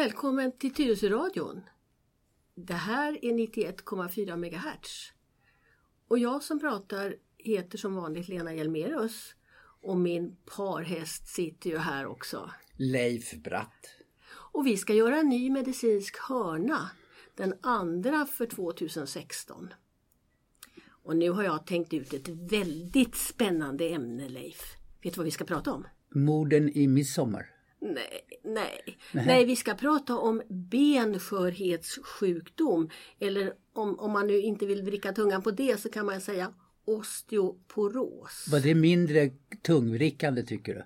Välkommen till Tyresöradion. Det här är 91,4 MHz. Och jag som pratar heter som vanligt Lena Hjelmerus och min parhäst sitter ju här också. Leif Bratt. Och vi ska göra en ny medicinsk hörna, den andra för 2016. Och nu har jag tänkt ut ett väldigt spännande ämne Leif. Vet du vad vi ska prata om? Morden i midsommar. Nej, nej. nej, vi ska prata om benskörhetssjukdom. Eller om, om man nu inte vill vricka tungan på det så kan man säga osteoporos. Var det mindre tungvrickande tycker du?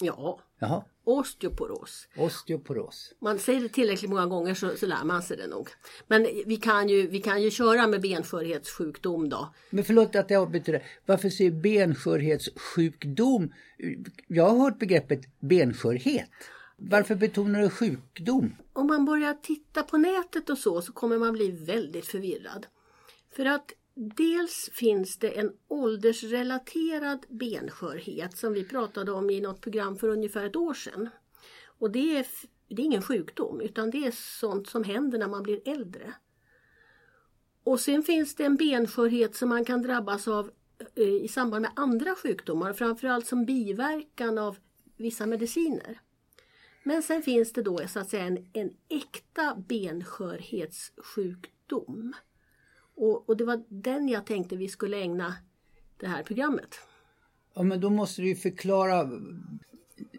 Ja, Jaha, osteoporos. osteoporos. Man säger det tillräckligt många gånger så, så lär man sig det nog. Men vi kan ju, vi kan ju köra med benskörhetssjukdom då. Men förlåt att jag avbryter det. Varför säger benskörhetssjukdom? Jag har hört begreppet benskörhet. Varför betonar du sjukdom? Om man börjar titta på nätet och så, så kommer man bli väldigt förvirrad. För att dels finns det en åldersrelaterad benskörhet som vi pratade om i något program för ungefär ett år sedan. Och det är, det är ingen sjukdom utan det är sånt som händer när man blir äldre. Och sen finns det en benskörhet som man kan drabbas av eh, i samband med andra sjukdomar, framförallt som biverkan av vissa mediciner. Men sen finns det då så att säga en, en äkta benskörhetssjukdom. Och, och det var den jag tänkte vi skulle ägna det här programmet. Ja, men då måste du ju förklara.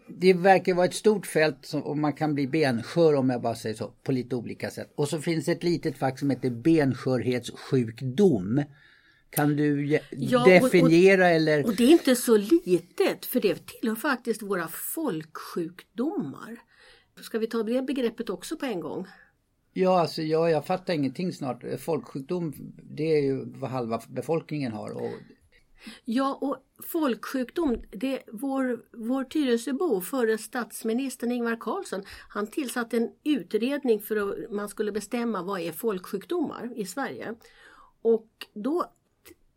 Det verkar vara ett stort fält som, och man kan bli benskör om jag bara säger så, på lite olika sätt. Och så finns ett litet fack som heter benskörhetssjukdom. Kan du Ja, och- definiera eller? Och det är inte så litet för det tillhör faktiskt våra folksjukdomar. Ska vi ta det begreppet också på en gång? Ja, alltså ja, jag fattar ingenting snart. Folksjukdom, det är ju vad halva befolkningen har. Och, Ja, och folksjukdom, det, vår, vår Tyresöbo, förre statsministern Ingvar Carlsson, han tillsatte en utredning för att man skulle bestämma vad är folksjukdomar i Sverige. Och då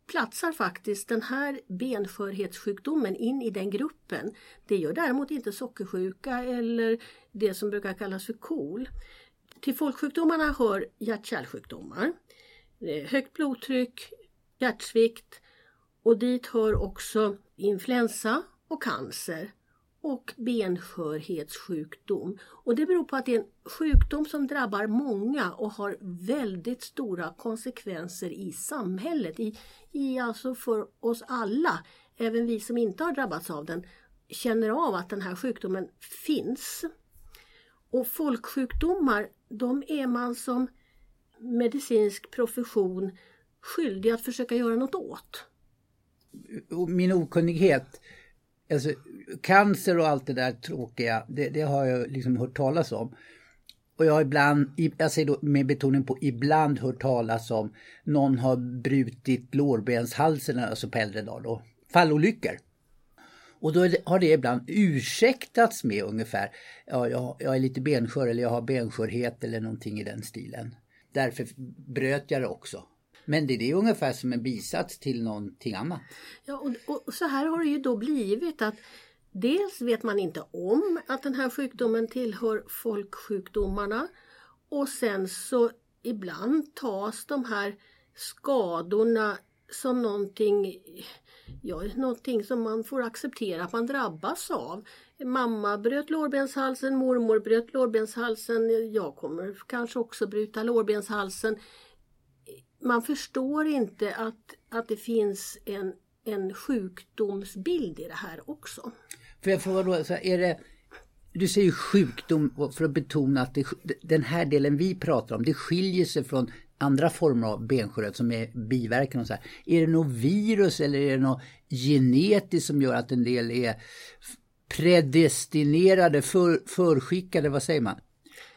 platsar faktiskt den här benskörhetssjukdomen in i den gruppen. Det gör däremot inte sockersjuka eller det som brukar kallas för KOL. Till folksjukdomarna hör hjärt-kärlsjukdomar, eh, högt blodtryck, hjärtsvikt och dit hör också influensa och cancer och benskörhetssjukdom. Och det beror på att det är en sjukdom som drabbar många och har väldigt stora konsekvenser i samhället, i, i alltså för oss alla. Även vi som inte har drabbats av den känner av att den här sjukdomen finns. Och folksjukdomar, de är man som medicinsk profession skyldig att försöka göra något åt. min okunnighet, alltså cancer och allt det där tråkiga, det, det har jag liksom hört talas om. Och jag har ibland, jag säger då med betoning på ibland hört talas om någon har brutit lårbenshalsen, alltså på äldre dagar då, fallolyckor. Och då har det ibland ursäktats med ungefär, ja jag, jag är lite benskör eller jag har benskörhet eller någonting i den stilen. Därför bröt jag det också. Men det, det är ungefär som en bisats till någonting annat. Ja, och, och så här har det ju då blivit att dels vet man inte om att den här sjukdomen tillhör folksjukdomarna och sen så ibland tas de här skadorna som någonting, ja, någonting som man får acceptera att man drabbas av. Mamma bröt lårbenshalsen, mormor bröt lårbenshalsen, jag kommer kanske också bryta lårbenshalsen man förstår inte att, att det finns en, en sjukdomsbild i det här också. För jag frågar då, så är det, du säger sjukdom för att betona att det, den här delen vi pratar om, det skiljer sig från andra former av benskörhet som är biverkan och så här. Är det något virus eller är det något genetiskt som gör att en del är predestinerade, för, förskickade, vad säger man?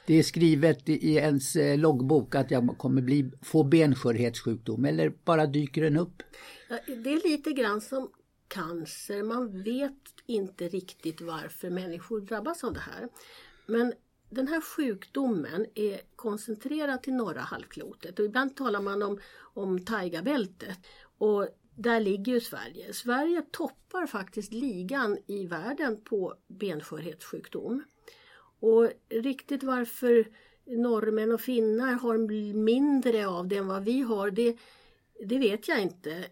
Det är skrivet i ens eh, loggbok att jag kommer bli, få benskörhetssjukdom eller bara dyker den upp? Ja, Det är lite grann som cancer. Man vet inte riktigt varför människor drabbas av det här. Men den här sjukdomen är koncentrerad till norra halvklotet och ibland talar man om, om taigabältet. Och där ligger ju Sverige. Sverige toppar faktiskt ligan i världen på benskörhetssjukdom. Och riktigt varför norrmän och finnar har mindre av det än vad vi har, det, det vet jag inte.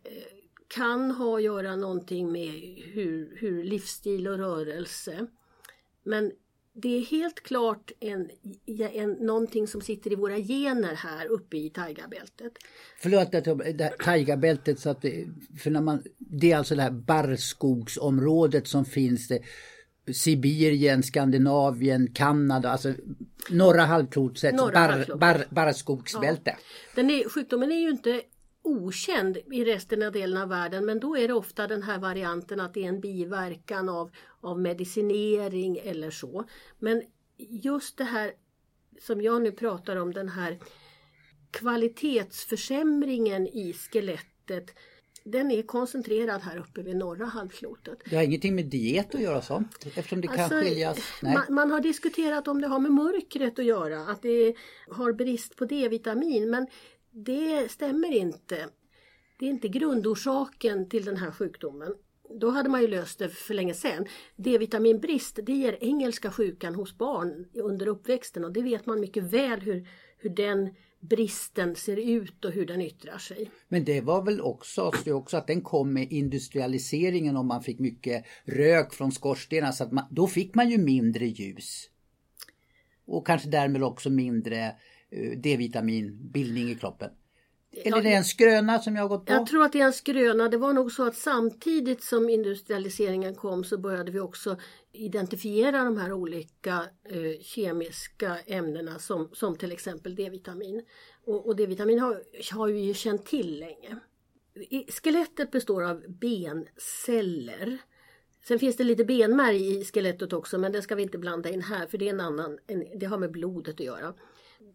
Kan ha att göra någonting med hur, hur livsstil och rörelse. Men det är helt klart en, en, någonting som sitter i våra gener här uppe i taigabältet. Förlåt att jag, taigabältet, så att det, för när man, det är alltså det här barrskogsområdet som finns det. Sibirien, Skandinavien, Kanada, alltså norra halvklotets bar, bar, barrskogsbälte. Ja. sjukdomen är ju inte okänd i resten av delen av världen men då är det ofta den här varianten att det är en biverkan av, av medicinering eller så. Men just det här som jag nu pratar om, den här kvalitetsförsämringen i skelettet den är koncentrerad här uppe vid norra halvklotet. Det har ingenting med diet att göra sånt? Eftersom det kan alltså, skiljas? Man, man, har diskuterat om det har med mörkret att göra, att det har brist på D-vitamin men det stämmer inte. Det är inte grundorsaken till den här sjukdomen. Då hade man ju löst det för länge sedan. D-vitaminbrist det ger engelska sjukan hos barn under uppväxten och det vet man mycket väl hur, hur den bristen ser ut och hur den yttrar sig. Men det var väl också, det också att den kom med industrialiseringen och man fick mycket rök från skorstenar. så att man, då fick man ju mindre ljus. Och kanske därmed också mindre eh, D-vitaminbildning i kroppen. Eller är det en skröna som jag har gått på? Jag tror att det är en skröna. Det var nog så att samtidigt som industrialiseringen kom så började vi också identifiera de här olika eh, kemiska ämnena som, som till exempel D-vitamin. Och, och D-vitamin har, har vi ju känt till länge. Skelettet består av benceller. Sen finns det lite benmärg i skelettet också men det ska vi inte blanda in här för det är en annan, en, det har med blodet att göra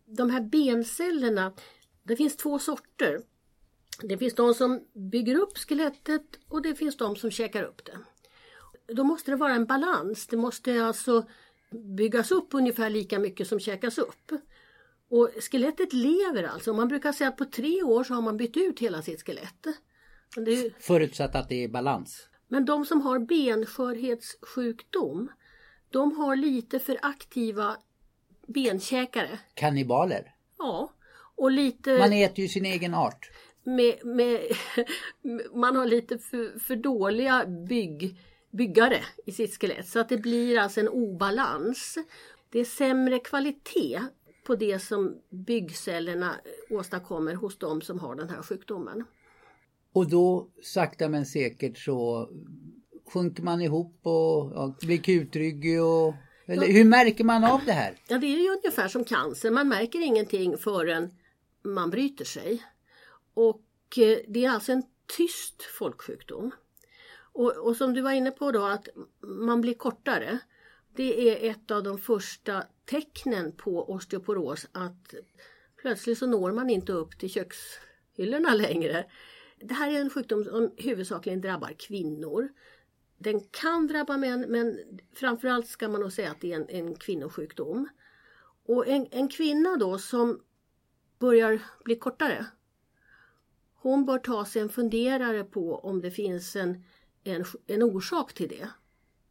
de här bencellerna, det finns två sorter. Det finns de som bygger upp skelettet och det finns de som käkar upp det. Då måste det vara en balans. Det måste alltså byggas upp ungefär lika mycket som käkas upp. Och skelettet lever alltså. Man brukar säga att på tre år så har man bytt ut hela sitt skelett. Det... Förutsatt att det är balans. Men de som har benskörhetssjukdom de har lite för aktiva benkäkare. Kannibaler? Ja. Och lite... Man äter ju sin egen art. Med, med, man har lite för, för dåliga bygg, byggare i sitt skelett så att det blir alltså en obalans. Det är sämre kvalitet på det som byggcellerna åstadkommer hos de som har den här sjukdomen. Och då sakta men säkert så sjunker man ihop och ja, blir kutryggig och eller hur märker man av det här? Ja, det är ju ungefär som cancer. Man märker ingenting förrän man bryter sig. Och eh, det är alltså en tyst folksjukdom. Och, och som du var inne på då att man blir kortare. Det är ett av de första tecknen på osteoporos att plötsligt så når man inte upp till kökshyllorna längre. Det här är en sjukdom som huvudsakligen drabbar kvinnor. Den kan drabba män men framförallt ska man nog säga att det är en, en kvinnosjukdom. Och en, en kvinna då som börjar bli kortare hon bör ta sig en funderare på om det finns en, en, en orsak till det.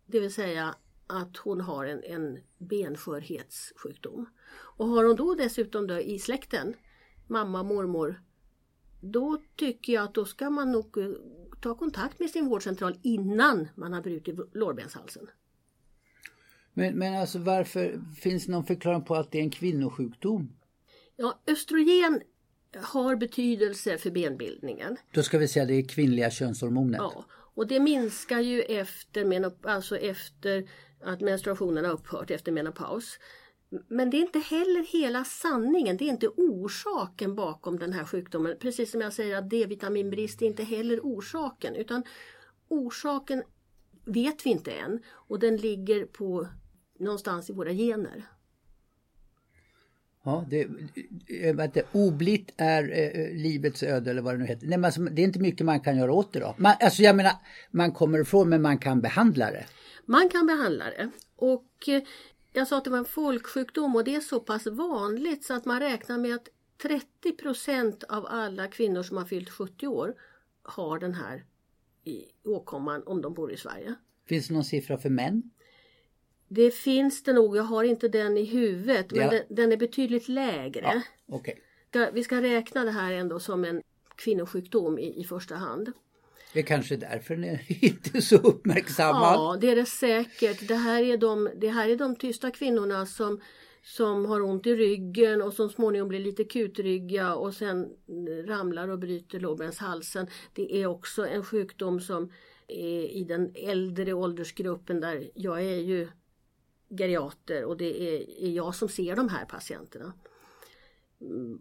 Det vill säga att hon har en, en benskörhetssjukdom. Och har hon då dessutom då i släkten, mamma, mormor, då tycker jag att då ska man nog eh, ta kontakt med sin vårdcentral innan man har brutit lårbenshalsen. Men, men alltså varför finns det någon förklaring på att det är en kvinnosjukdom? Ja, östrogen har betydelse för benbildningen. Då ska vi säga det är kvinnliga könshormonet. Ja, och det minskar ju efter, alltså efter att menstruationen har upphört, efter menopaus. Men det är inte heller hela sanningen, det är inte orsaken bakom den här sjukdomen. Precis som jag säger att D-vitaminbrist är inte heller orsaken utan orsaken vet vi inte än och den ligger på någonstans i våra gener. Ja, det, det, oblitt är eh, livets öde eller vad det nu heter. Nej, men alltså, det är inte mycket man kan göra åt det då. Man, alltså jag menar, man kommer ifrån men man kan behandla det. Man kan behandla det och eh, jag sa att det var en folksjukdom och det är så pass vanligt så att man räknar med att 30 procent av alla kvinnor som har fyllt 70 år har den här i åkomman om de bor i Sverige. Finns det någon siffra för män? Det finns det nog, jag har inte den i huvudet, men Ja. den, den är betydligt lägre. Okej. Ska- Vi ska räkna det här ändå som en kvinnosjukdom i, i första hand. Det är kanske därför den är inte så uppmärksammad. Ja, det är det säkert. Det här är de, det här är de tysta kvinnorna som, som har ont i ryggen och som småningom blir lite kutrygga och sen ramlar och bryter lårbenshalsen. Det är också en sjukdom som är i den äldre åldersgruppen där jag är ju geriater och det är, är jag som ser de här patienterna.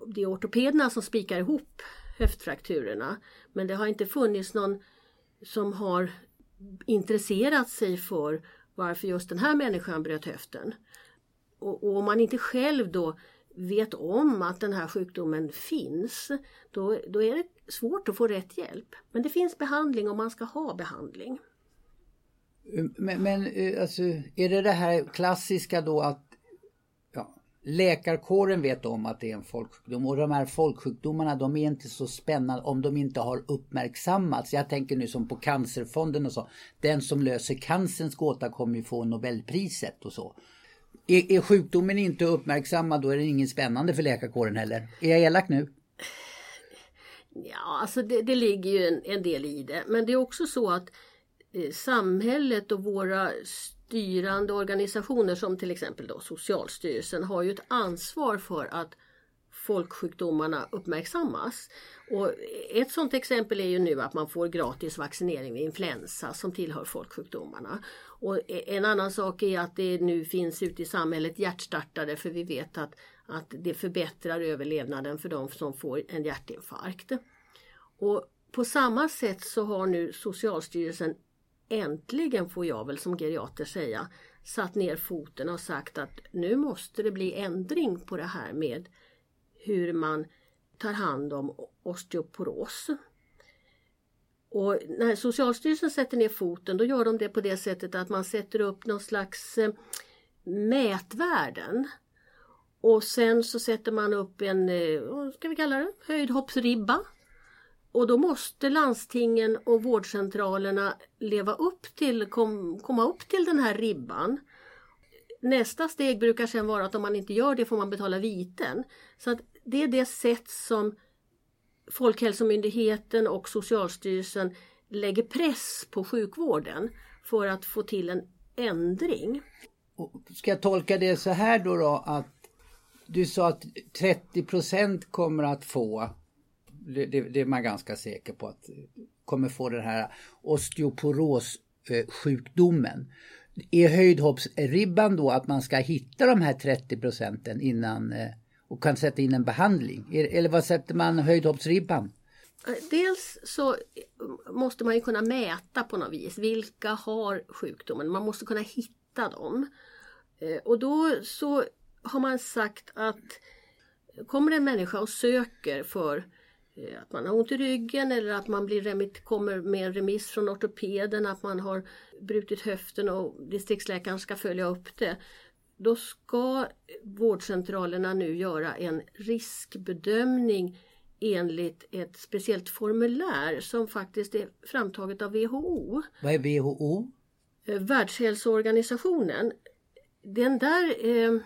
Det är ortopederna som spikar ihop höftfrakturerna men det har inte funnits någon som har intresserat sig för varför just den här människan bröt höften. Och, och om man inte själv då vet om att den här sjukdomen finns, då, då är det svårt att få rätt hjälp. Men det finns behandling och man ska ha behandling. Men, men eh, alltså, är det det här klassiska då att ja, läkarkåren vet om att det är en folksjukdom och de här folksjukdomarna de är inte så spännande om de inte har uppmärksammats. Jag tänker nu som på Cancerfonden och så. Den som löser cancerns gåta kommer ju få Nobelpriset och så. Är, är sjukdomen inte uppmärksammad då är det ingen spännande för läkarkåren heller. Är jag elak nu? Ja, alltså det, det ligger ju en, en del i det. Men det är också så att eh, Eh, samhället och våra styrande organisationer som till exempel då Socialstyrelsen har ju ett ansvar för att folksjukdomarna uppmärksammas. Och ett sådant exempel är ju nu att man får gratis vaccinering vid influensa som tillhör folksjukdomarna. Och e, en annan sak är att det nu finns ute i samhället hjärtstartare för vi vet att, att det förbättrar överlevnaden för de som får en hjärtinfarkt. Och på samma sätt så har nu Socialstyrelsen äntligen, får jag väl som geriater säga, satt ner foten och sagt att nu måste det bli ändring på det här med hur man tar hand om osteoporos. Och när Socialstyrelsen sätter ner foten då gör de det på det sättet att man sätter upp någon slags eh, mätvärden. Och sen så sätter man upp en, eh, vad ska vi kalla det, höjdhoppsribba. Och då måste landstingen och vårdcentralerna leva upp till, kom, komma upp till den här ribban. Nästa steg brukar sen vara att om man inte gör det får man betala viten. Så att det är det sätt som Folkhälsomyndigheten och Socialstyrelsen lägger press på sjukvården för att få till en ändring. Ska jag tolka det så här då, då att du sa att 30 procent kommer att få, det, det, det är man ganska säker på att kommer få den här osteoporossjukdomen. Är höjdhoppsribban då att man ska hitta de här 30 procenten innan eh, och kan sätta in en behandling? Eller vad sätter man höjdhoppsribban? Dels så måste man ju kunna mäta på något vis. Vilka har sjukdomen? Man måste kunna hitta dem. Eh, och då så har man sagt att kommer en människa och söker för eh, att man har ont i ryggen eller att man blir remit, kommer med en remiss från ortopeden att man har brutit höften och distriktsläkaren ska följa upp det. Då ska vårdcentralerna nu göra en riskbedömning enligt ett speciellt formulär som faktiskt är framtaget av WHO. Vad är WHO? Eh, Världshälsoorganisationen. Den där eh,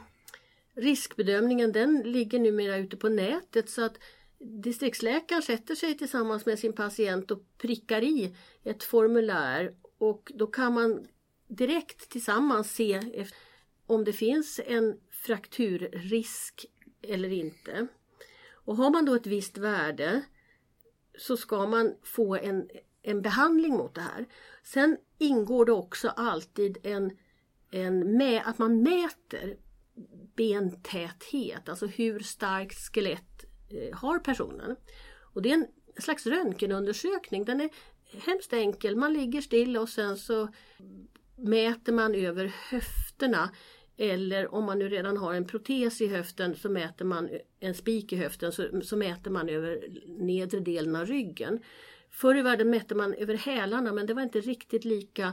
riskbedömningen den ligger numera ute på nätet så att distriktsläkaren sätter sig tillsammans med sin patient och prickar i ett formulär och då kan man direkt tillsammans se om det finns en frakturrisk eller inte. Och har man då ett visst värde så ska man få en, en behandling mot det här. Sen ingår det också alltid en, en med, att man mäter bentäthet, alltså hur starkt skelett Eh, har personen. Och det är en slags röntgenundersökning. Den är hemskt enkel. Man ligger still och sen så mäter man över höfterna eller om man nu redan har en protes i höften så mäter man en spik i höften så, så mäter man över nedre delen av ryggen. Förr i världen mätte man över hälarna men det var inte riktigt lika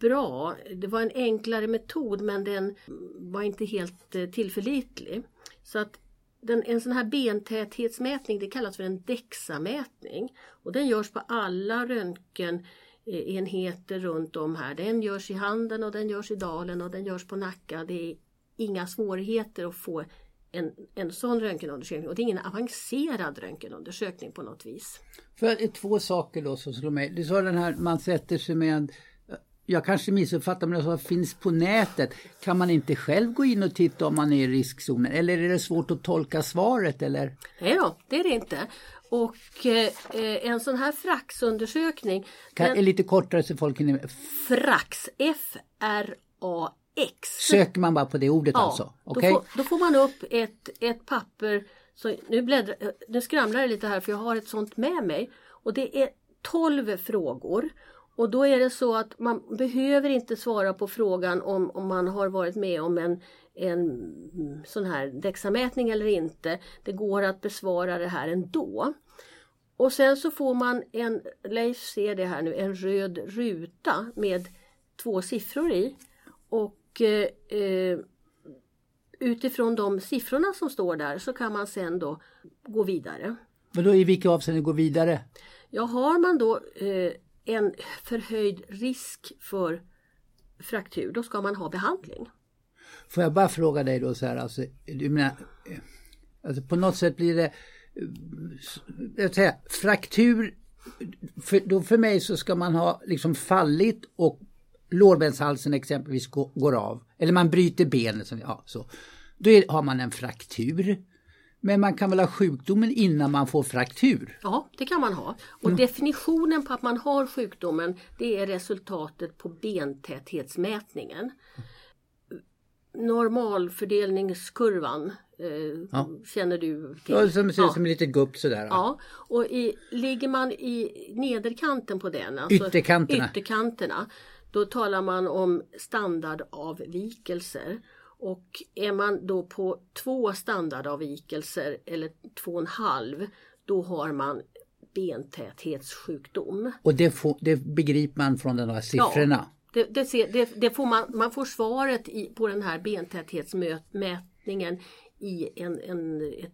bra. Det var en enklare metod men den var inte helt eh, tillförlitlig. Så att den, en sån här bentäthetsmätning det kallas för en DEXA-mätning och den görs på alla röntgenenheter runt om här. Den görs i Handen och den görs i Dalen och den görs på Nacka. Det är inga svårigheter att få en, en sån röntgenundersökning och det är ingen avancerad röntgenundersökning på något vis. För två saker då som slår mig. Du sa den här, man sätter sig med en jag kanske missuppfattar men det finns på nätet. Kan man inte själv gå in och titta om man är i riskzonen eller är det svårt att tolka svaret eller? Nej då, det är det inte. Och eh, en sån här Frax-undersökning. Kan, den, är lite kortare så folk hinner... Frax, F-R-A-X. Söker man bara på det ordet ja, alltså? Okay. Då, får, då får man upp ett, ett papper. Så nu, bläddrar, nu skramlar det lite här för jag har ett sånt med mig. Och det är 12 frågor. Och då är det så att man behöver inte svara på frågan om, om man har varit med om en, en sån här dexamätning eller inte. Det går att besvara det här ändå. Och sen så får man en, Leif ser det här nu, en röd ruta med två siffror i. Och eh, eh utifrån de siffrorna som står där så kan man sen då gå vidare. Men då i vilka avseenden gå vidare? Ja, har man då eh, en förhöjd risk för fraktur, då ska man ha behandling. Får jag bara fråga dig då så här, alltså, du menar, eh, alltså på något sätt blir det, eh, eh, jag säga, fraktur, för, då för mig så ska man ha liksom fallit och lårbenshalsen exempelvis går, går av, eller man bryter benet, ja, så. Då är, har man en fraktur. Men man kan väl ha sjukdomen innan man får fraktur? Ja, det kan man ha. Och mm. definitionen på att man har sjukdomen det är resultatet på bentäthetsmätningen. Normalfördelningskurvan eh, ja. känner du till? Ja, som ser ut ja. som en liten gupp sådär. Ja, och i, ligger man i nederkanten på den, alltså ytterkanterna. ytterkanterna, då talar man om standardavvikelser. Och är man då på två standardavvikelser eller två och en halv då har man bentäthetssjukdom. Och det, får, det begriper man från de här siffrorna? Ja, det, det, det, det, får man, man får svaret i, på den här bentäthetsmätningen i en, en, ett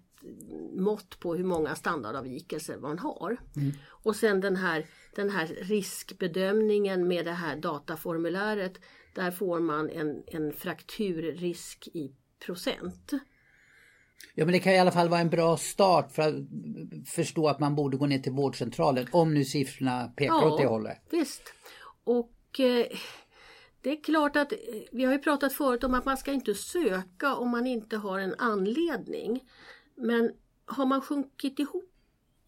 mått på hur många standardavvikelser man har. Mm. Och sen den här, den här riskbedömningen med det här dataformuläret där får man en, en frakturrisk i procent. Ja men det kan i alla fall vara en bra start för att förstå att man borde gå ner till vårdcentralen om nu siffrorna pekar ja, åt det hållet. Visst. Och eh, det är klart att eh, vi har ju pratat förut om att man ska inte söka om man inte har en anledning. Men har man sjunkit ihop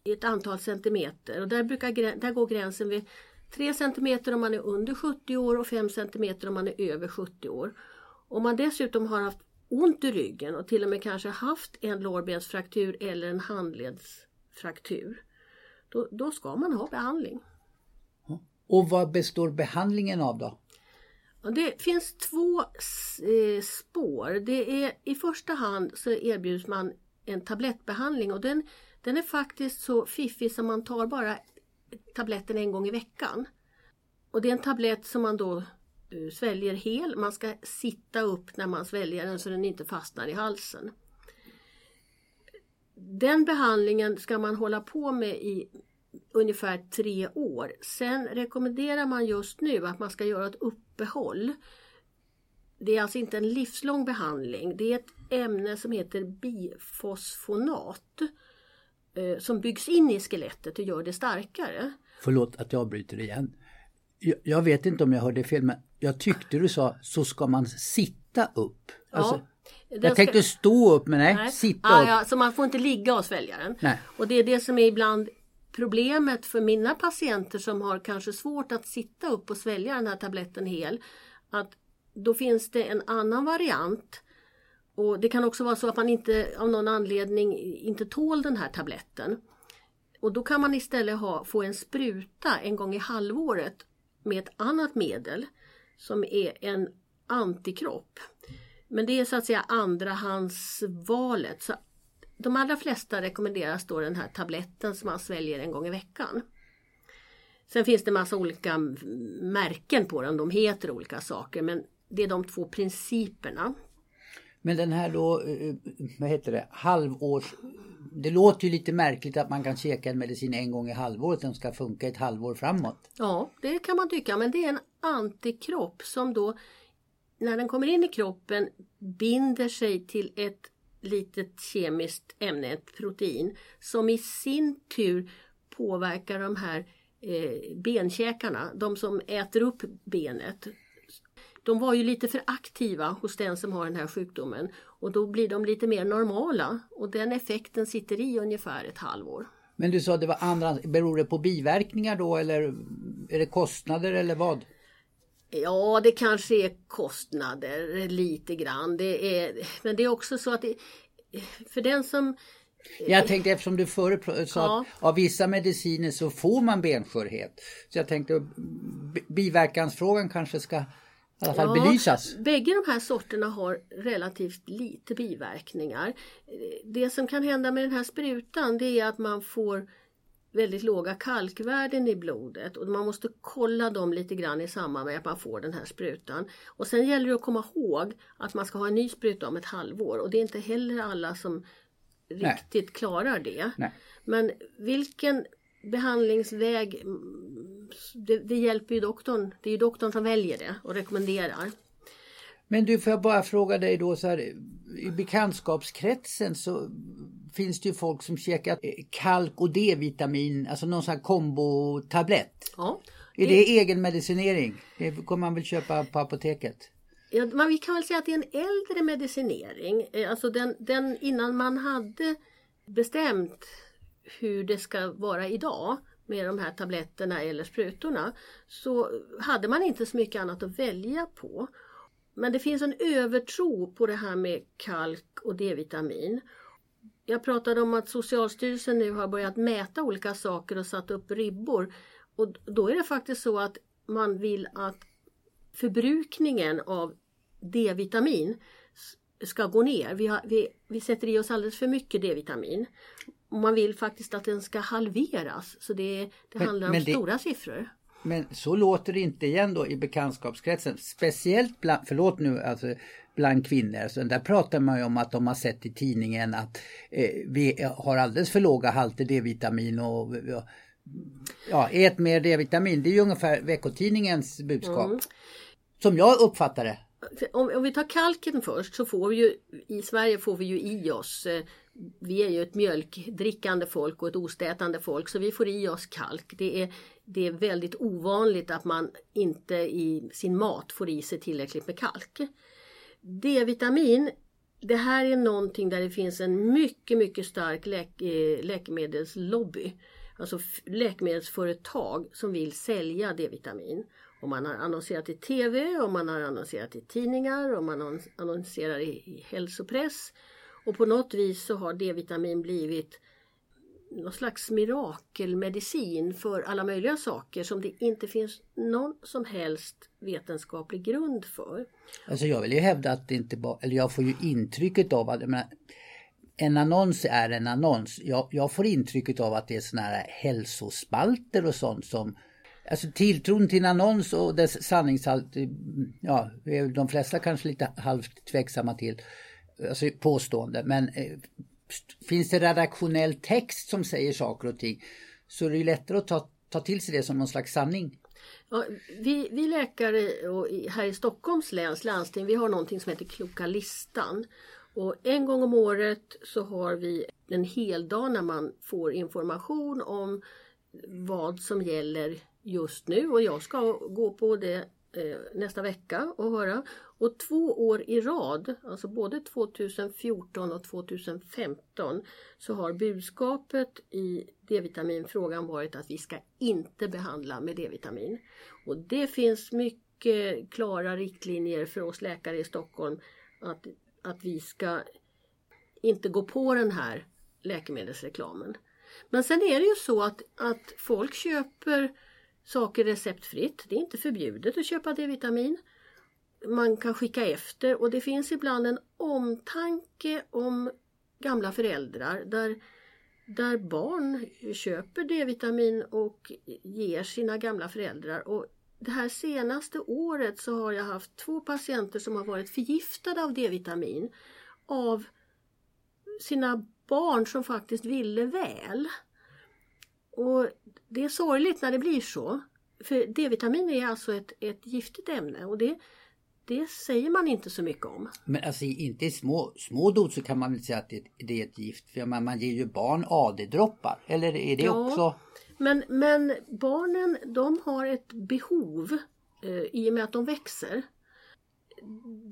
i ett antal centimeter och där, brukar, där går gränsen vid 3 cm om man är under 70 år och 5 cm om man är över 70 år. Om man dessutom har haft ont i ryggen och till och med kanske haft en lårbensfraktur eller en handledsfraktur, då, då ska man ha behandling. Och vad består behandlingen av då? Det finns två eh, spår. Det är, I första hand så erbjuds man en tablettbehandling och den, den är faktiskt så fiffig som man tar bara tabletten en gång i veckan. Och det är en tablett som man då eh, sväljer hel. Man ska sitta upp när man sväljer den så den inte fastnar i halsen. Den behandlingen ska man hålla på med i ungefär tre år. Sen rekommenderar man just nu att man ska göra ett uppehåll. Det är alltså inte en livslång behandling. Det är ett ämne som heter bifosfonat eh, som byggs in i skelettet och gör det starkare. Förlåt att jag bryter igen. Jag, jag vet inte om jag hörde fel men jag tyckte du sa så ska man sitta upp. Alltså, ja, jag tänkte stå upp men nej, nej. sitta ah, upp. Ja, så man får inte ligga och svälja den. Nej. Och det är det som är ibland problemet för mina patienter som har kanske svårt att sitta upp och svälja den här tabletten hel. Att då finns det en annan variant och Det kan också vara så att man inte av någon anledning inte tål den här tabletten. Och då kan man istället ha, få en spruta en gång i halvåret med ett annat medel som är en antikropp. Men det är så att säga andrahandsvalet. Så de allra flesta rekommenderas då den här tabletten som man sväljer en gång i veckan. Sen finns det massa olika märken på den, de heter olika saker men det är de två principerna. Men den här då, eh, vad heter det, halvårs... Det låter ju lite märkligt att man kan käka en medicin en gång i halvåret. Den ska funka ett halvår framåt. Ja, det kan man tycka. Men det är en antikropp som då när den kommer in i kroppen binder sig till ett litet kemiskt ämne, ett protein, som i sin tur påverkar de här eh, benkäkarna, de som äter upp benet. De var ju lite för aktiva hos den som har den här sjukdomen och då blir de lite mer normala och den effekten sitter i ungefär ett halvår. Men du sa det var andra, beror det på biverkningar då eller är det kostnader eller vad? Ja, det kanske är kostnader lite grann. Det är, men det är också så att det, för den som jag tänkte eftersom du förut sa ja. att av vissa mediciner så får man benskörhet. Så jag tänkte biverkansfrågan kanske ska i alla fall ja, belysas. Bägge de här sorterna har relativt lite biverkningar. Det som kan hända med den här sprutan det är att man får väldigt låga kalkvärden i blodet och man måste kolla dem lite grann i samband med att man får den här sprutan. Och sen gäller det att komma ihåg att man ska ha en ny spruta om ett halvår och det är inte heller alla som riktigt Nej. klarar det. Nej. Men vilken behandlingsväg, det, det, hjälper ju doktorn. Det är ju doktorn som väljer det och rekommenderar. Men du, får jag bara fråga dig då så här, i bekantskapskretsen så finns det ju folk som käkar kalk och D-vitamin, alltså någon sån här kombotablett. Ja. Det... Är det egenmedicinering? Det kommer man väl köpa på apoteket? Ja, man, vi kan väl säga att det är en äldre medicinering. Eh, alltså den, den innan man hade bestämt hur det ska vara idag med de här tabletterna eller sprutorna så hade man inte så mycket annat att välja på. Men det finns en övertro på det här med kalk och D-vitamin. Jag pratade om att Socialstyrelsen nu har börjat mäta olika saker och satt upp ribbor. Och då är det faktiskt så att man vill att förbrukningen av D-vitamin ska gå ner. Vi, har, vi, vi sätter i oss alldeles för mycket D-vitamin. Och man vill faktiskt att den ska halveras. Så det, det men, handlar om det, stora siffror. Men så låter det inte igen då i bekantskapskretsen. Speciellt bland, förlåt nu, alltså bland kvinnor. Så där pratar man ju om att de har sett i tidningen att eh, vi har alldeles för låga halter D-vitamin och ja, ät mer D-vitamin. Det är ju ungefär veckotidningens budskap. Mm. Som jag uppfattar det. Om, om, vi tar kalken först så får vi ju i Sverige får vi ju i oss eh, vi är ju ett mjölkdrickande folk och ett ostätande folk så vi får i oss kalk. Det är, det är väldigt ovanligt att man inte i sin mat får i sig tillräckligt med kalk. D-vitamin, det här är någonting där det finns en mycket, mycket stark läk eh, läkemedelslobby. Alltså läkemedelsföretag som vill sälja D-vitamin. Och man har annonserat i TV och man har annonserat i tidningar och man annonserar i, i hälsopress. Och på något vis så har D-vitamin blivit någon slags mirakelmedicin för alla möjliga saker som det inte finns någon som helst vetenskaplig grund för. Alltså jag vill ju hävda att det inte bara, eller jag får ju intrycket av att menar, en annons är en annons. Jag, jag får intrycket av att det är såna här hälsospalter och sånt som Alltså tilltron till en annons och dess sanningshalt, ja, de flesta kanske lite halvt tveksamma till. Alltså påstående, men eh, finns det redaktionell text som säger saker och ting så är det ju lättare att ta, ta till sig det som någon slags sanning. Ja, vi, vi läkare här i Stockholms läns landsting, vi har någonting som heter Kloka listan. Och en gång om året så har vi en hel dag när man får information om vad som gäller just nu och jag ska gå på det eh, nästa vecka och höra. Och två år i rad, alltså både 2014 och 2015, så har budskapet i D-vitaminfrågan varit att vi ska inte behandla med D-vitamin. Och det finns mycket klara riktlinjer för oss läkare i Stockholm att, att vi ska inte gå på den här läkemedelsreklamen. Men sen är det ju så att, att folk köper saker receptfritt. Det är inte förbjudet att köpa D-vitamin. Man kan skicka efter och det finns ibland en omtanke om gamla föräldrar där, där barn köper D-vitamin och ger sina gamla föräldrar. Och det här senaste året så har jag haft två patienter som har varit förgiftade av D-vitamin av sina barn som faktiskt ville väl. Och Det är sorgligt när det blir så. För D-vitamin är alltså ett, ett giftigt ämne och det, det säger man inte så mycket om. Men alltså inte i små, små doser kan man väl säga att det, det är ett gift. För man, man ger ju barn AD-droppar. Eller är det Ja. också? Men, men barnen de har ett behov eh, i och med att de växer.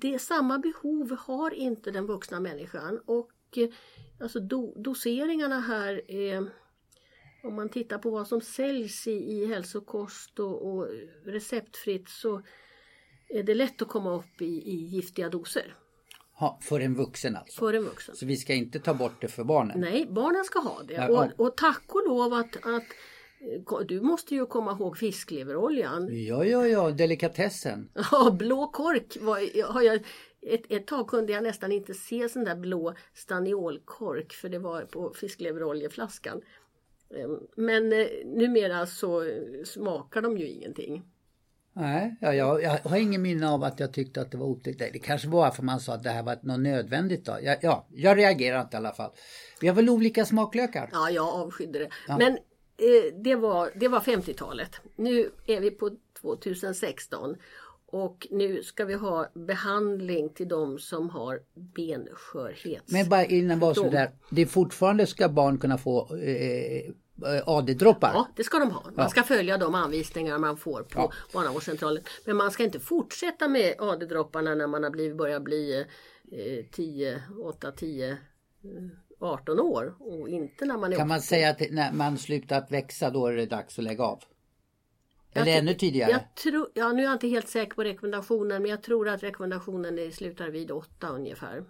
Det samma behov har inte den vuxna människan och eh, alltså do, doseringarna här är om man tittar på vad som säljs i, i hälsokost och, och receptfritt så är det lätt att komma upp i, i giftiga doser Ha, för en vuxen alltså. för en vuxen. Så vi ska inte ta bort det för barnen. Nej, barnen ska ha det. Och, och tack och lov att, att eh, du måste ju komma ihåg fiskleveroljan. Ja, ja, ja, delikatessen. Ja, blå kork var, har jag, ett, ett tag kunde jag nästan inte se sån där blå staniolkork för det var på fiskleveroljeflaskan. Ehm, Men eh, numera så eh, smakar de ju ingenting. Nej, ja, jag, jag har ingen minne av att jag tyckte att det var otäckt. Det kanske var för man sa att det här var något nödvändigt. Då. Ja, ja, jag reagerar inte i alla fall. Vi har väl olika smaklökar? Ja, jag avskydde det. Men eh, det var, det var 50-talet. Nu är vi på 2016 och nu ska vi ha behandling till de som har benskörhet. Men bara innan bara så där. Det fortfarande ska barn kunna få eh, AD-droppar. Ja, det ska de ha. Man ska följa de anvisningar man får på barnavårdscentralen. Men man ska inte fortsätta med AD-dropparna när man har blivit, börjar bli eh, 10, 8, 10, eh, 18 år och inte när man är Kan man 80. säga att när man slutar att växa då är det dags att lägga av? Eller Jag ännu tidigare? Jag tror, ja, nu är jag inte helt säker på rekommendationen men jag tror att rekommendationen är, slutar vid 8 ungefär.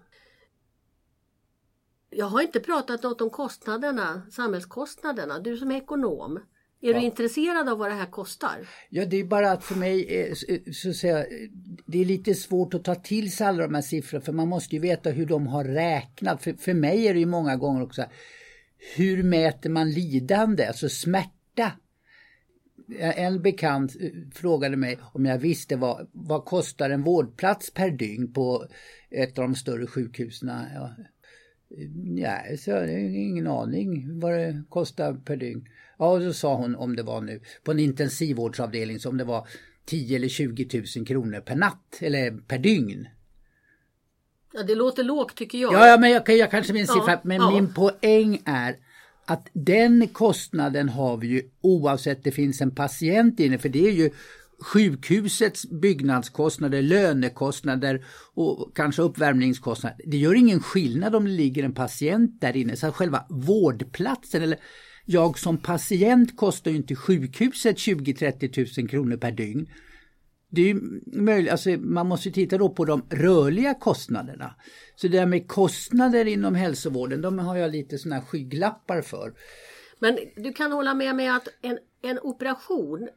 Jag har inte pratat något om kostnaderna, samhällskostnaderna. Du som är ekonom, är du intresserad av vad det här kostar? Ja, det är bara att för mig är, så- så att säga, det är lite svårt att ta till sig alla de här siffrorna för man måste ju veta hur de har räknat. För, för mig är det ju många gånger också hur mäter man lidande, alltså smärta? En bekant eh, frågade mig om jag visste vad, vad kostar en vårdplats per dygn på ett av de större sjukhusen. Ja, Nej, så jag ingen aning vad det kostar per dygn. Ja, och då sa hon om det var nu på en intensivvårdsavdelning som det var 10 eller 20 000 kronor per natt eller per dygn. Ja, det låter lågt tycker jag. Ja, ja men jag, jag kanske min Ja, siffra, men ja. min poäng är att den kostnaden har vi ju oavsett det finns en patient inne för det är ju sjukhusets byggnadskostnader, lönekostnader och kanske uppvärmningskostnader. Det gör ingen skillnad om det ligger en patient där inne. Så själva vårdplatsen eller jag som patient kostar ju inte sjukhuset 20-30 000 kronor per dygn. Det är ju möjligt, alltså man måste ju titta då på de rörliga kostnaderna. Så det där med kostnader inom hälsovården, de har jag lite sådana här skygglappar för. Men du kan hålla med mig att en, en operation,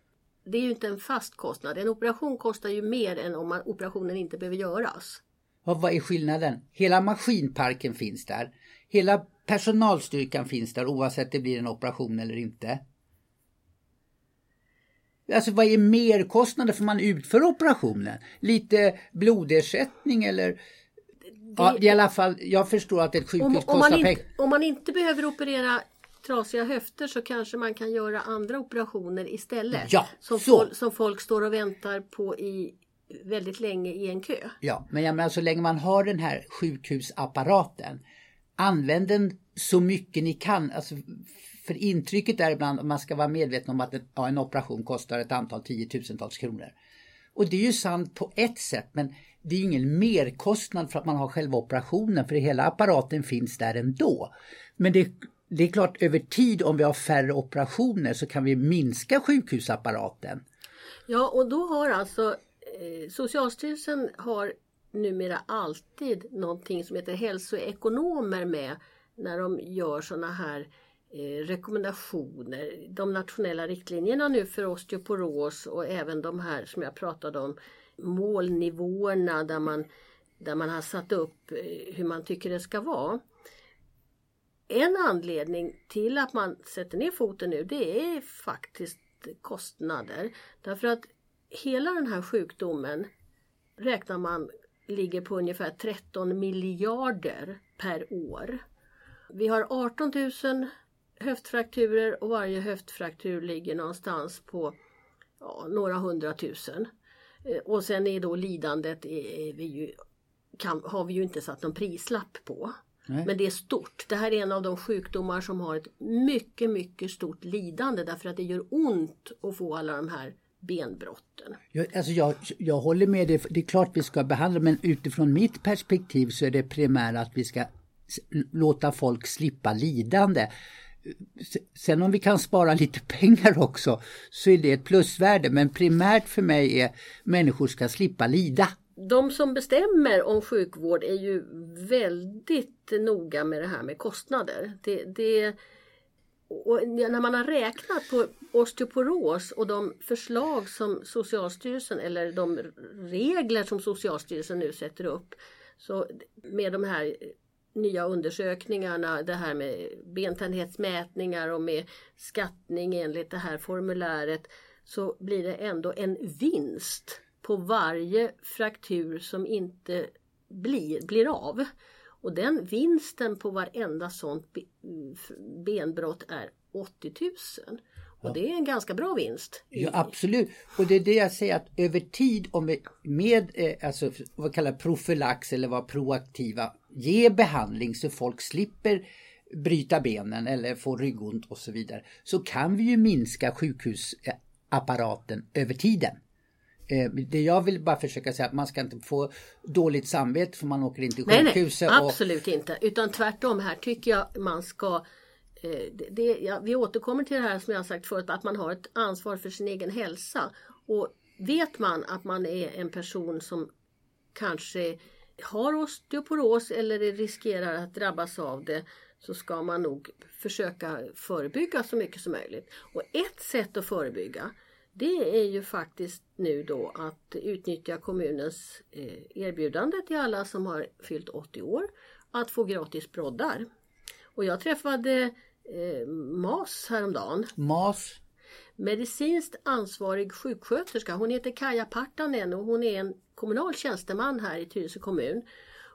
det är ju inte en fast kostnad. En operation kostar ju mer än om man, operationen inte behöver göras. Ja, vad är skillnaden? Hela maskinparken finns där. Hela personalstyrkan finns där oavsett det blir en operation eller inte. Alltså vad är merkostnaden för man utför operationen? Lite blodersättning eller? Ja, i alla fall, jag förstår att ett sjukhus Om, om, kostar pengar. om man inte behöver operera trasiga höfter så kanske man kan göra andra operationer istället. Ja, som, så. fol, som folk står och väntar på i väldigt länge i en kö. Ja, men jag menar så länge man har den här sjukhusapparaten, använd den så mycket ni kan. Alltså, för intrycket är ibland att man ska vara medveten om att en, ja, en operation kostar ett antal tiotusentals kronor. Och det är ju sant på ett sätt, men det är ingen merkostnad för att man har själva operationen, för hela apparaten finns där ändå. Men det, det är klart, över tid om vi har färre operationer så kan vi minska sjukhusapparaten. Ja, och då har alltså eh, Socialstyrelsen har numera alltid någonting som heter hälsoekonomer med när de gör sådana här eh, rekommendationer. De nationella riktlinjerna nu för osteoporos och även de här som jag pratade om målnivåerna där man, där man har satt upp eh, hur man tycker det ska vara. En anledning till att man sätter ner foten nu det är faktiskt kostnader. Därför att hela den här sjukdomen räknar man ligger på ungefär 13 miljarder per år. Vi har 18 000 höftfrakturer och varje höftfraktur ligger någonstans på ja, några hundratusen. Eh, och sen är då lidandet eh, är vi ju, kan, har vi ju inte satt någon prislapp på. Nej. Men det är stort. Det här är en av de sjukdomar som har ett mycket, mycket stort lidande därför att det gör ont att få alla de här benbrotten. Jag, alltså jag, jag håller med dig, det är klart vi ska behandla men utifrån mitt perspektiv så är det primära att vi ska låta folk slippa lidande. Sen om vi kan spara lite pengar också så är det ett plusvärde men primärt för mig är människor ska slippa lida. De som bestämmer om sjukvård är ju väldigt noga med det här med kostnader. Det, det och när man har räknat på osteoporos och de förslag som Socialstyrelsen eller de regler som Socialstyrelsen nu sätter upp så med de här nya undersökningarna, det här med bentäthetsmätningar och med skattning enligt det här formuläret så blir det ändå en vinst på varje fraktur som inte blir, blir av. Och den vinsten på varenda sånt benbrott är 80 000. Och det är en ganska bra vinst. Ja absolut. Och det är det jag säger att över tid om vi med eh, alltså, vad kallar profylax eller vad proaktiva ge behandling så folk slipper bryta benen eller få ryggont och så vidare så kan vi ju minska sjukhusapparaten över tiden. Eh, det jag vill bara försöka säga att man ska inte få dåligt samvete för man åker in till sjukhuset. Nej, nej absolut och... inte. Utan tvärtom här tycker jag man ska eh, det, det, ja, vi återkommer till det här som jag sagt förut, att man har ett ansvar för sin egen hälsa. Och vet man att man är en person som kanske har osteoporos eller riskerar att drabbas av det så ska man nog försöka förebygga så mycket som möjligt. Och ett sätt att förebygga det är ju faktiskt nu då att utnyttja kommunens eh, erbjudande till alla som har fyllt 80 år att få gratis broddar. Och jag träffade eh, MAS häromdagen. MAS? Medicinskt ansvarig sjuksköterska. Hon heter Kaja Partanen och hon är en kommunal tjänsteman här i Tyresö kommun.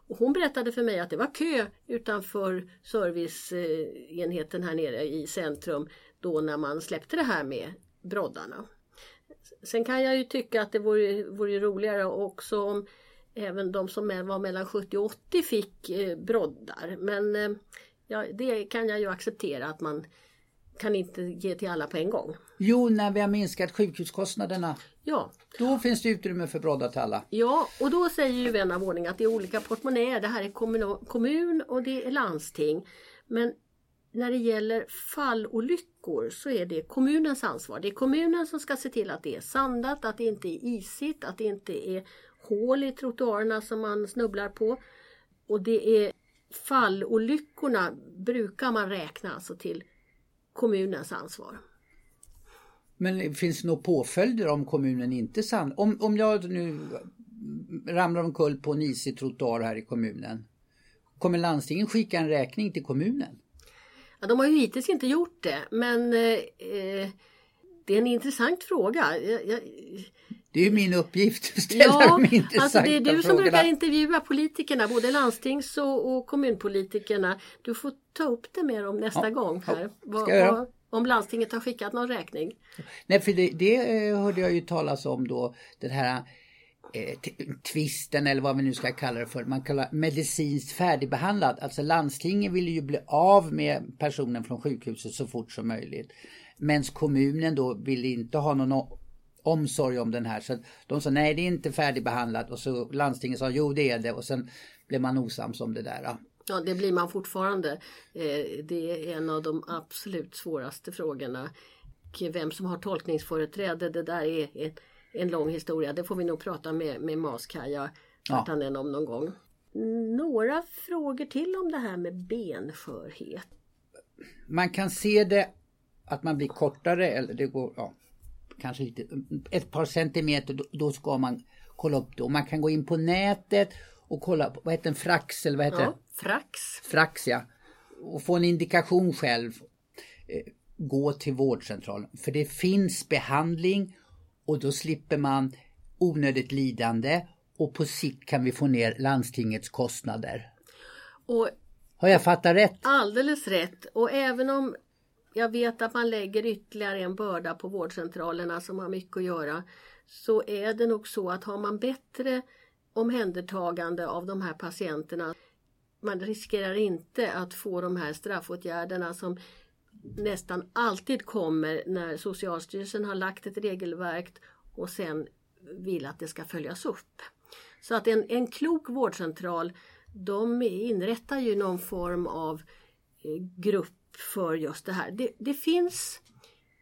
Och hon berättade för mig att det var kö utanför serviceenheten här nere i centrum då när man släppte det här med broddarna. Sen kan jag ju tycka att det vore, vore roligare också om även de som var mellan 70 och 80 fick eh, broddar. Men eh, ja, det kan jag ju acceptera att man kan inte ge till alla på en gång. Jo, när vi har minskat sjukhuskostnaderna. Ja. Då finns det utrymme för broddar till alla. Ja, och då säger ju vän av ordning att det är olika portmonnäer. Det här är kommun och det är landsting. Men när det gäller fallolyckor så är det kommunens ansvar. Det är kommunen som ska se till att det är sandat, att det inte är isigt, att det inte är hål i trottoarerna som man snubblar på. Och det är fallolyckorna brukar man räkna alltså till kommunens ansvar. Men finns det några påföljder om kommunen inte sand... Om, om jag nu ramlar omkull på en isig trottoar här i kommunen. Kommer landstingen skicka en räkning till kommunen? Ja, de har ju hittills inte gjort det men eh, det är en intressant fråga. Jag, jag... Det är ju min uppgift att ställa ja, de intressanta alltså Det är du frågorna. som brukar intervjua politikerna, både landstings och, och, kommunpolitikerna. Du får ta upp det med dem nästa ja, gång. här. Vad, om landstinget har skickat någon räkning. Nej, för det, det eh, hörde jag ju talas om då, den här eh, tvisten eller vad vi nu ska kalla det för. Man kallar medicinskt färdigbehandlad. Alltså landstingen vill ju bli av med personen från sjukhuset så fort som möjligt. Medan kommunen då vill inte ha någon omsorg om den här. Så de sa nej det är inte färdigbehandlat och så landstinget sa jo det är det och sen blev man osams om det där. Ja det blir man fortfarande. Eh, det är en av de absolut svåraste frågorna. Vem som har tolkningsföreträde det där är en lång historia. Det får vi nog prata med, med Maskaja Vartanen ja. om någon gång. Några frågor till om det här med benskörhet. Man kan se det att man blir kortare eller det går ja, kanske lite, ett par centimeter då, då ska man kolla upp det. Och man kan gå in på nätet och kolla, vad heter en frax eller vad heter ja, det? Frax. Frax ja. Och få en indikation själv. Eh, gå till vårdcentralen. För det finns behandling och då slipper man onödigt lidande och på sikt kan vi få ner landstingets kostnader. Och Har jag fattat rätt? Alldeles rätt. Och även om jag vet att man lägger ytterligare en börda på vårdcentralerna som har mycket att göra så är det nog så att har man bättre omhändertagande av de här patienterna man riskerar inte att få de här straffåtgärderna som nästan alltid kommer när Socialstyrelsen har lagt ett regelverk och sen vill att det ska följas upp. Så att en, en klok vårdcentral de inrättar ju någon form av eh, grupp för just det här. Det, det finns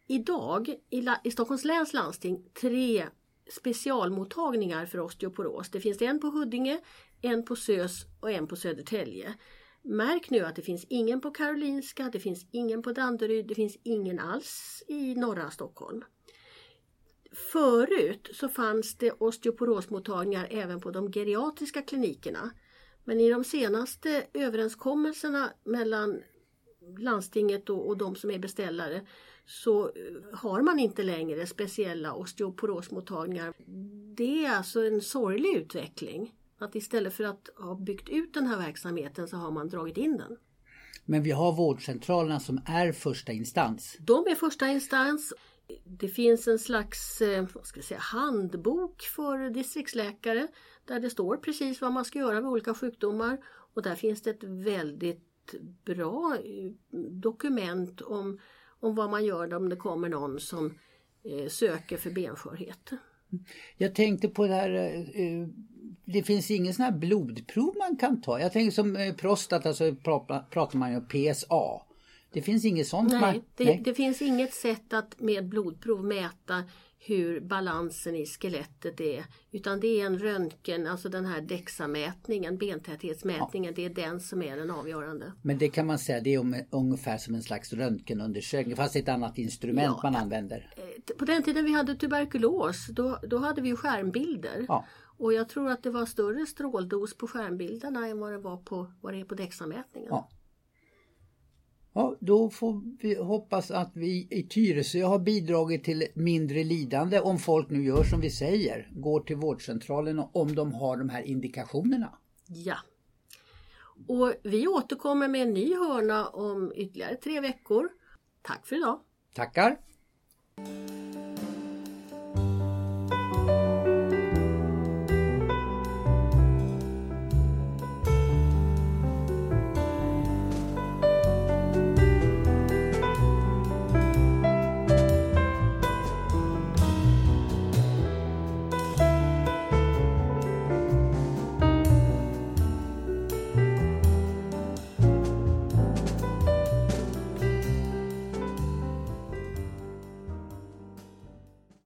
idag i, i Stockholms läns landsting tre specialmottagningar för osteoporos. Det finns en på Huddinge, en på SÖS och en på Södertälje. Märk nu att det finns ingen på Karolinska, det finns ingen på Danderyd, det finns ingen alls i norra Stockholm. Förut så fanns det osteoporosmottagningar även på de geriatriska klinikerna. Men i de senaste överenskommelserna mellan landstinget och, och de som är beställare så eh, har man inte längre speciella osteoporosmottagningar. Det är alltså en sorglig utveckling. Att istället för att ha byggt ut den här verksamheten så har man dragit in den. Men vi har vårdcentralerna som är första instans. De är första instans. Det finns en slags eh, vad ska jag säga, handbok för distriktsläkare där det står precis vad man ska göra med olika sjukdomar. Och där finns det ett väldigt bra eh, dokument om, om vad man gör om det kommer någon som eh, söker för benskörhet. Jag tänkte på det här, det finns ingen sån här blodprov man kan ta. Jag tänker som eh, prostata så pratar man ju om PSA. Det finns inget sånt? Nej, man, det, nej. det finns inget sätt att med blodprov mäta hur balansen i skelettet är. Utan det är en röntgen, alltså den här DEXA-mätningen, bentäthetsmätningen, ja. det är den som är den avgörande. Men det kan man säga, det är ungefär som en slags röntgenundersökning fast ett annat instrument ja, man använder. Eh, på den tiden vi hade tuberkulos, då, då hade vi skärmbilder. Ja. Och jag tror att det var större stråldos på skärmbilderna än vad det var på, vad det är på DEXA-mätningen. Ja. Ja, då får vi hoppas att vi i Tyresö har bidragit till mindre lidande om folk nu gör som vi säger, går till vårdcentralen om de har de här indikationerna. Ja. Och vi återkommer med en ny hörna om ytterligare tre veckor. Tack för idag! Tackar!